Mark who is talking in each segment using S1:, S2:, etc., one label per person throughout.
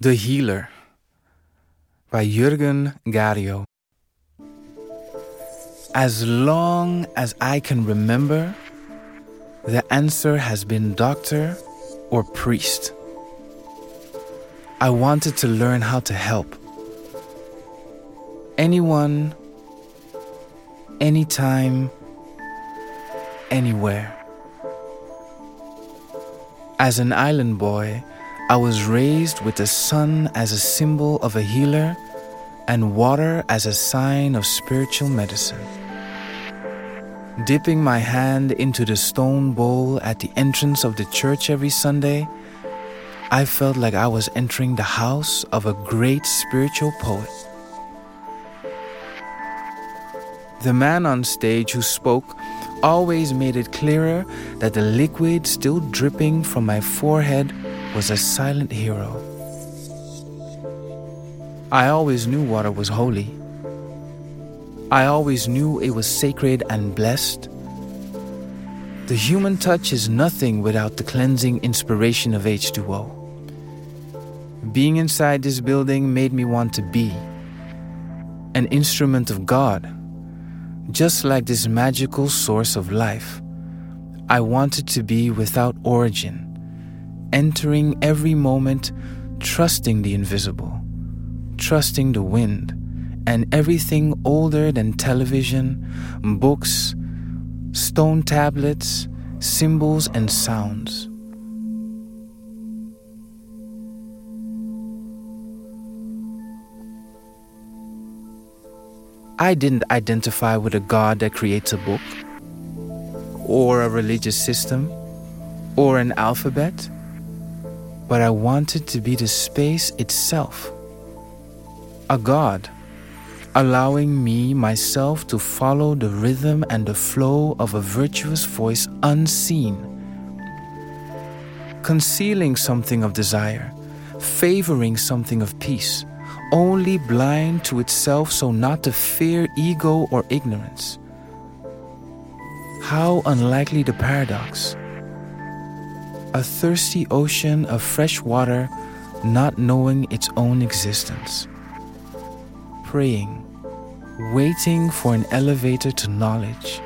S1: The Healer by Jörgen Gario. As long as I can remember, the answer has been doctor or priest. I wanted to learn how to help. Anyone, anytime, anywhere. As an island boy, I was raised with the sun as a symbol of a healer and water as a sign of spiritual medicine. Dipping my hand into the stone bowl at the entrance of the church every Sunday, I felt like I was entering the house of a great spiritual poet. The man on stage who spoke always made it clearer that the liquid still dripping from my forehead was a silent hero. I always knew water was holy. I always knew it was sacred and blessed. The human touch is nothing without the cleansing inspiration of H2O. Being inside this building made me want to be an instrument of God just like this magical source of life, I wanted to be without origin, entering every moment, trusting the invisible, trusting the wind, and everything older than television, books, stone tablets, symbols, and sounds. I didn't identify with a God that creates a book, or a religious system, or an alphabet, but I wanted to be the space itself. A God, allowing me, myself, to follow the rhythm and the flow of a virtuous voice unseen, concealing something of desire, favoring something of peace only blind to itself so not to fear ego or ignorance. How unlikely the paradox. A thirsty ocean of fresh water not knowing its own existence. Praying, waiting for an elevator to knowledge.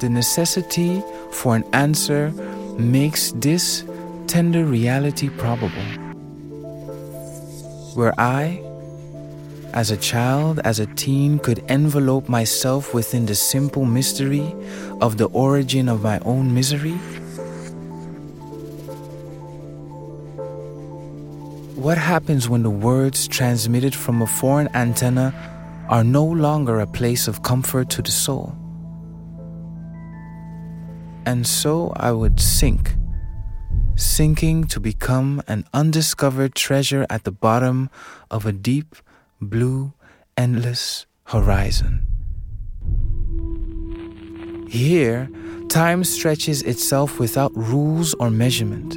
S1: The necessity for an answer makes this tender reality probable where I, as a child, as a teen, could envelope myself within the simple mystery of the origin of my own misery? What happens when the words transmitted from a foreign antenna are no longer a place of comfort to the soul? And so I would sink sinking to become an undiscovered treasure at the bottom of a deep, blue, endless horizon. Here, time stretches itself without rules or measurement,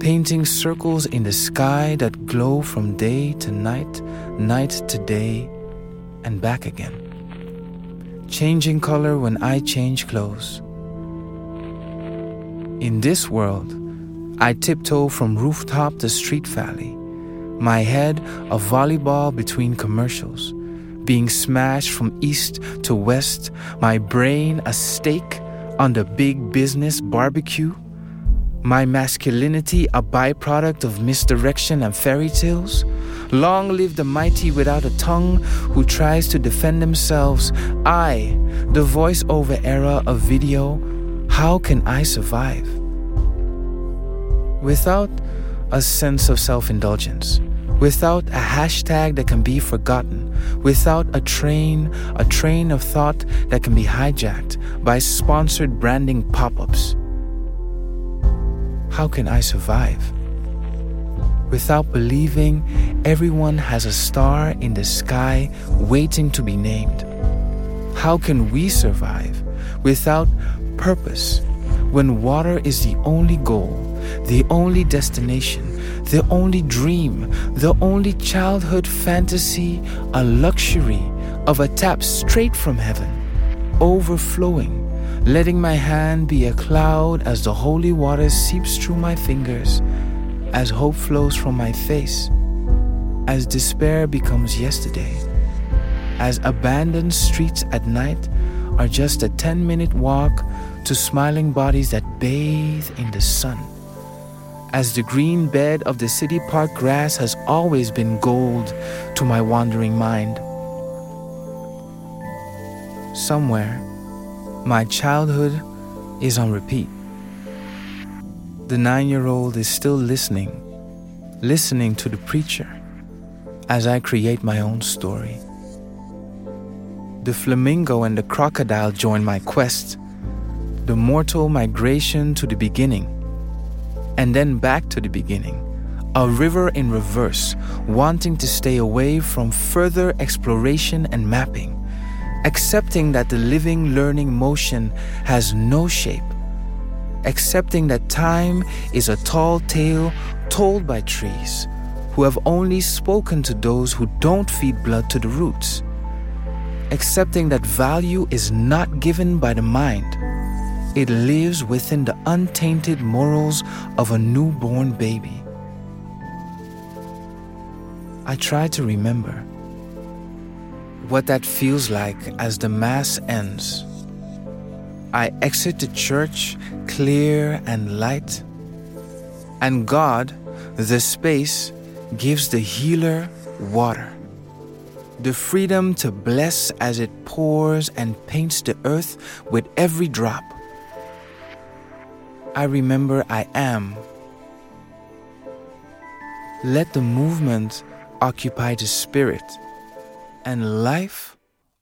S1: painting circles in the sky that glow from day to night, night to day, and back again. Changing color when I change clothes. In this world, I tiptoe from rooftop to street valley, my head a volleyball between commercials, being smashed from east to west, my brain a steak on the big business barbecue, my masculinity a byproduct of misdirection and fairy tales. Long live the mighty without a tongue who tries to defend themselves. I, the voiceover era of video, how can I survive? without a sense of self indulgence, without a hashtag that can be forgotten, without a train, a train of thought that can be hijacked by sponsored branding pop ups. How can I survive? Without believing everyone has a star in the sky waiting to be named. How can we survive without purpose when water is the only goal the only destination, the only dream, the only childhood fantasy, a luxury of a tap straight from heaven, overflowing, letting my hand be a cloud as the holy water seeps through my fingers, as hope flows from my face, as despair becomes yesterday, as abandoned streets at night are just a 10 minute walk to smiling bodies that bathe in the sun. As the green bed of the city park grass has always been gold to my wandering mind. Somewhere, my childhood is on repeat. The nine year old is still listening, listening to the preacher as I create my own story. The flamingo and the crocodile join my quest, the mortal migration to the beginning, and then back to the beginning, a river in reverse, wanting to stay away from further exploration and mapping accepting that the living, learning motion has no shape, accepting that time is a tall tale told by trees who have only spoken to those who don't feed blood to the roots, accepting that value is not given by the mind. It lives within the untainted morals of a newborn baby. I try to remember what that feels like as the Mass ends. I exit the church clear and light, and God, the space, gives the healer water. The freedom to bless as it pours and paints the earth with every drop. I remember I am. Let the movement occupy the spirit and life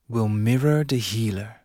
S1: will mirror the healer.